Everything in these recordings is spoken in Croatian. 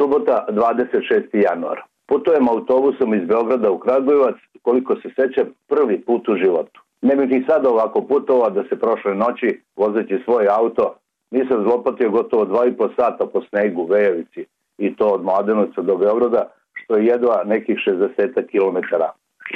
Subota 26. januar. Putujem autobusom iz Beograda u Kragujevac, koliko se sećam, prvi put u životu. Ne bih ni sad ovako putovao da se prošle noći, vozeći svoj auto, nisam zlopatio gotovo dva i po sata po snegu, Vejevici, i to od Mladenovca do Beograda, što je jedva nekih 60 km.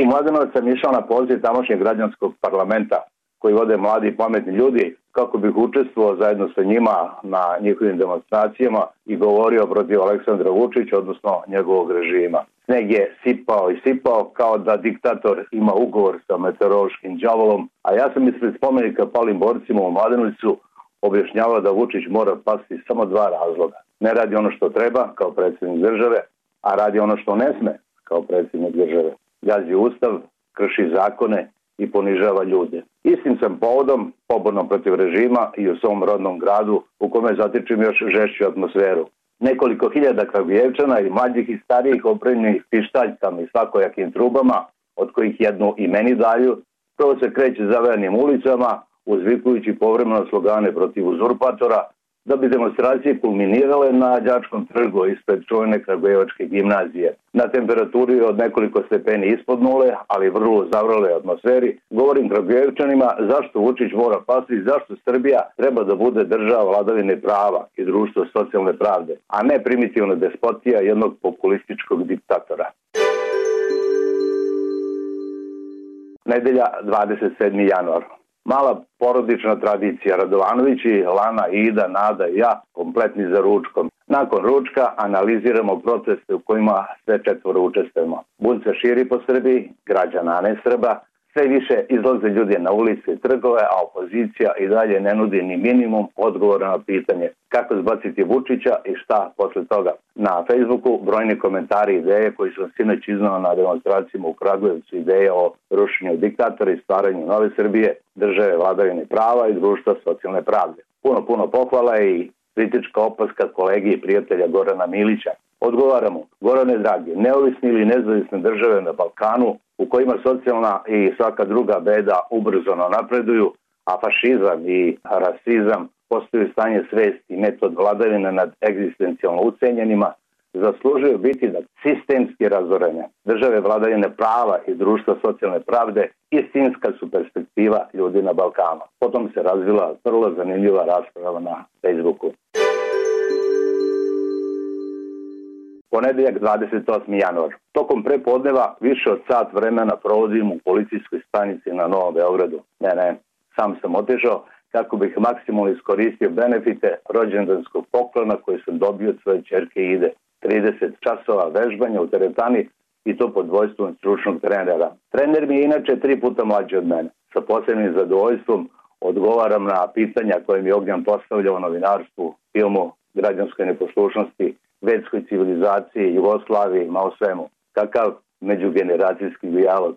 U Mladenovac sam išao na poziv tamošnjeg građanskog parlamenta koji vode mladi i pametni ljudi kako bih učestvovao zajedno sa njima na njihovim demonstracijama i govorio protiv Aleksandra Vučića, odnosno njegovog režima. Sneg je sipao i sipao kao da diktator ima ugovor sa meteorološkim džavolom, a ja sam ispred spomenika palim borcima u Mladenovicu objašnjavao da Vučić mora pasti samo dva razloga. Ne radi ono što treba kao predsjednik države, a radi ono što ne sme kao predsjednik države. Gazi ustav, krši zakone i ponižava ljude. Istim sam povodom, poborno protiv režima i u svom rodnom gradu u kome zatičem još žešću atmosferu. Nekoliko hiljada kragujevčana i mlađih i starijih opremljenih pištaljkama i svakojakim trubama, od kojih jednu i meni daju, prvo se kreće zavejanim ulicama, uzvikujući povremeno slogane protiv uzurpatora, da bi demonstracije kulminirale na Đačkom trgu ispred čovjene Kragujevačke gimnazije. Na temperaturi od nekoliko stepeni ispod nule, ali vrlo zavrale atmosferi, govorim Kragujevčanima zašto Vučić mora pasti zašto Srbija treba da bude država vladavine prava i društvo socijalne pravde, a ne primitivna despotija jednog populističkog diktatora. Nedelja 27. januar. Mala porodična tradicija, Radovanovići, Lana, Ida, Nada i ja, kompletni za ručkom. Nakon ručka analiziramo proteste u kojima sve četvoro učestvujemo. Bun se širi po Srbiji, građana ne Srba, sve više izlaze ljudi na ulice i trgove, a opozicija i dalje ne nudi ni minimum odgovora na pitanje kako zbaciti Vučića i šta posle toga. Na Facebooku brojni komentari ideje koji su sinoć iznao na demonstracijama u Kragujevcu ideje o rušenju diktatora i stvaranju nove Srbije, države vladavine prava i društva socijalne pravde. Puno, puno pohvala i kritička opaska kolegi i prijatelja Gorana Milića. Odgovaramo, Gorane dragi, neovisni ili nezavisne države na Balkanu u kojima socijalna i svaka druga beda ubrzano napreduju, a fašizam i rasizam postaju stanje svesti i metod vladavine nad egzistencijalno ucenjenima, zaslužuju biti da sistemski razorene. Države vladavine prava i društva socijalne pravde istinska su perspektiva ljudi na Balkanu. Potom se razvila vrlo zanimljiva rasprava na Facebooku. Ponedeljak 28. januar. Tokom prepodneva više od sat vremena provodim u policijskoj stanici na Novom Beogradu. Ne, ne, sam sam otišao kako bih maksimalno iskoristio benefite rođendanskog poklona koji sam dobio od svoje čerke Ide. 30 časova vežbanja u teretani i to pod dvojstvom stručnog trenera. Trener mi je inače tri puta mlađi od mene. Sa posebnim zadovoljstvom odgovaram na pitanja koje mi Ognjan postavlja u novinarstvu, filmu, građanskoj neposlušnosti vedskoj civilizaciji, Jugoslaviji, ma o svemu. Kakav međugeneracijski dijalog.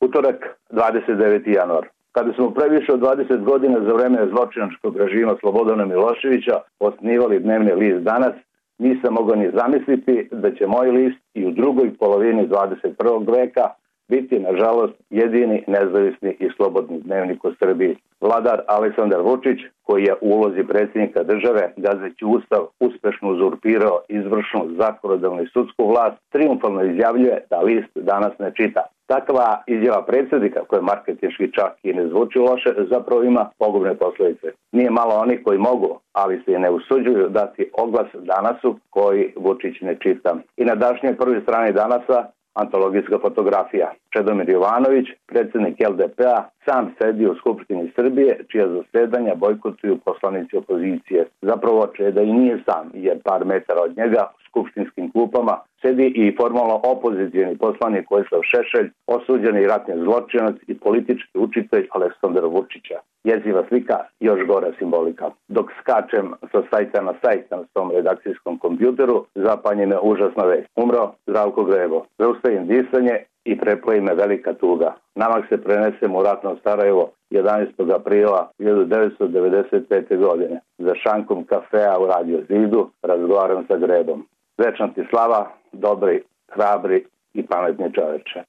Utorak, 29. januar. Kada smo previše od 20 godina za vreme zločinačkog režima Slobodana Miloševića osnivali dnevni list danas, nisam mogao ni zamisliti da će moj list i u drugoj polovini 21. veka biti, nažalost, jedini nezavisni i slobodni dnevnik u Srbiji. Vladar Aleksandar Vučić, koji je u ulozi predsjednika države, gazeći ustav, uspešno uzurpirao izvršnu zakonodavnu i sudsku vlast, triumfalno izjavljuje da list danas ne čita. Takva izjava predsjednika, koja marketinški čak i ne zvuči loše, zapravo ima pogubne posljedice. Nije malo onih koji mogu, ali se i ne usuđuju dati oglas danasu koji Vučić ne čita. I na dašnjoj prvoj strani danasa antologijska fotografija. Čedomir Jovanović, predsjednik LDP-a, sam sedi u Skupštini Srbije, čija zasedanja bojkotuju poslanici opozicije. Zapravo da i nije sam, jer par metara od njega u skupštinskim klupama sedi i formalno opozicijeni poslanik Vojislav Šešelj, osuđeni ratni zločinac i politički učitelj Aleksandar Vučića. Jeziva slika, još gora simbolika. Dok skačem sa sajta na sajt na svom redakcijskom kompjuteru, zapanje me užasna vest. Umro Zdravko Grevo. Zaustavim disanje i preploji me velika tuga. Namak se prenesem u ratno Sarajevo 11. aprila 1995. godine. Za šankom kafea u Radio Zidu razgovaram sa Grebom. Večna ti slava, dobri, hrabri i pametni čoveče.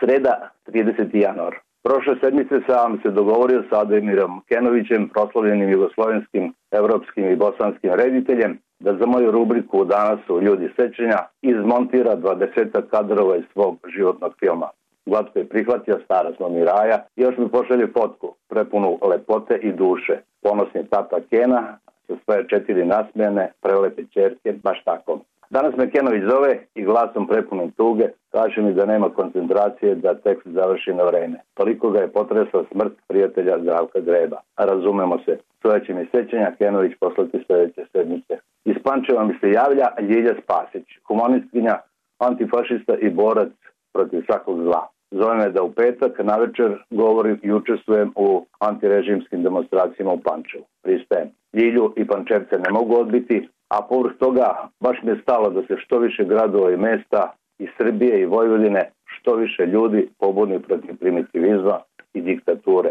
Sreda, 30. januar. Prošle sedmice sam se dogovorio sa Ademirom Kenovićem, proslavljenim jugoslovenskim, evropskim i bosanskim rediteljem, da za moju rubriku Danas su ljudi sećenja izmontira 20 kadrova iz svog životnog filma. Glatko je prihvatio, stara smo raja, još mi pošalje fotku, prepunu lepote i duše. Ponosni tata Kena, svoje četiri nasmijene, prelepe čerke, baš tako. Danas me Kenović zove i glasom prepunim tuge kaže mi da nema koncentracije da tekst završi na vreme. Toliko ga je potresla smrt prijatelja Zdravka Greba. A razumemo se, svoje će mi sećanja Kenović poslati sljedeće sedmice. Iz Pančeva mi se javlja Ljilja Spasić, humanistkinja, antifašista i borac protiv svakog zla. Zove me da u petak na večer govorim i učestvujem u antirežimskim demonstracijama u Pančevu. Pristajem. Ljilju i Pančevce ne mogu odbiti, a povrh toga baš mi je stalo da se što više gradova i mesta i Srbije i Vojvodine što više ljudi pobudni protiv primitivizma i diktature.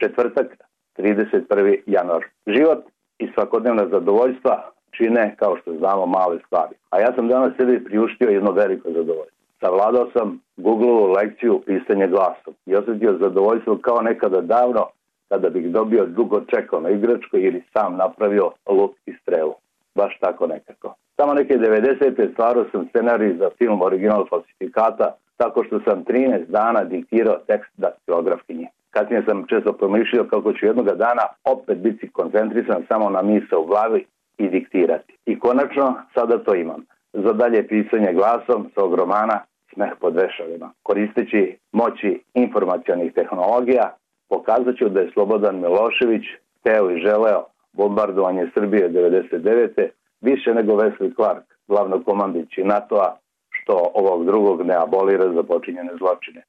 Četvrtak, 31. januar. Život i svakodnevna zadovoljstva čine, kao što znamo, male stvari. A ja sam danas sebi priuštio jedno veliko zadovoljstvo. Savladao sam Googleovu lekciju pisanje glasom i osjetio zadovoljstvo kao nekada davno kada bih dobio dugo čekao na igračku ili sam napravio luk i strelu. Baš tako nekako. Samo neke 90. stvarao sam scenarij za film original falsifikata tako što sam 13 dana diktirao tekst daktilografkinje. Kasnije sam često promišljao kako ću jednoga dana opet biti koncentrisan samo na misa u glavi i diktirati. I konačno sada to imam. Za dalje pisanje glasom sa romana Smeh pod vešalima. Koristeći moći informacijalnih tehnologija pokazat ću da je Slobodan Milošević teo i želeo bombardovanje Srbije 99. više nego Wesley Clark, glavno komandići NATO-a, što ovog drugog ne abolira za počinjene zločine.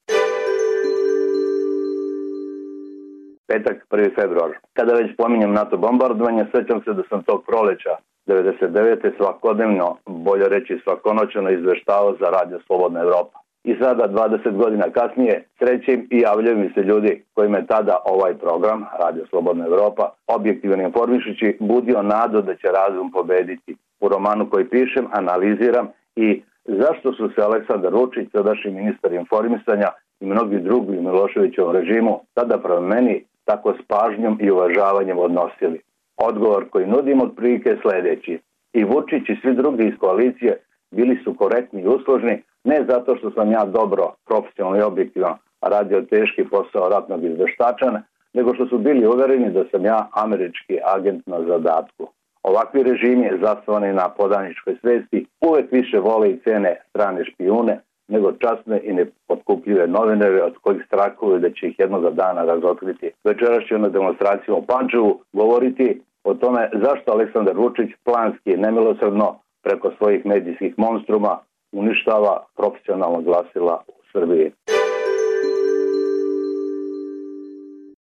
Petak, 1. februar. Kada već pominjem NATO bombardovanje, sećam se da sam tog proleća 99. svakodnevno, bolje reći svakonoćeno izveštavao za Radio Slobodna Evropa. I sada, 20 godina kasnije, srećim i javljaju mi se ljudi kojima je tada ovaj program, Radio Slobodna Evropa, objektivan informišući, budio nadu da će razum pobediti. U romanu koji pišem, analiziram i zašto su se Aleksandar Vučić, sadašnji ministar informisanja i mnogi drugi u Miloševićevom režimu, tada prema meni tako s pažnjom i uvažavanjem odnosili. Odgovor koji nudim od prilike sljedeći. I Vučić i svi drugi iz koalicije bili su korektni i usložni, ne zato što sam ja dobro, profesionalno i objektivno radio teški posao ratnog izveštačana, nego što su bili uvereni da sam ja američki agent na zadatku. Ovakvi režimi zasnovani na podaničkoj svesti uvek više vole i cene strane špijune nego časne i nepotkupljive novinare od kojih strakuju da će ih jednoga dana razotkriti. Večeras ću na demonstraciju u Pančevu govoriti o tome zašto Aleksandar Vučić planski nemilosrdno preko svojih medijskih monstruma uništava profesionalno glasila u Srbiji.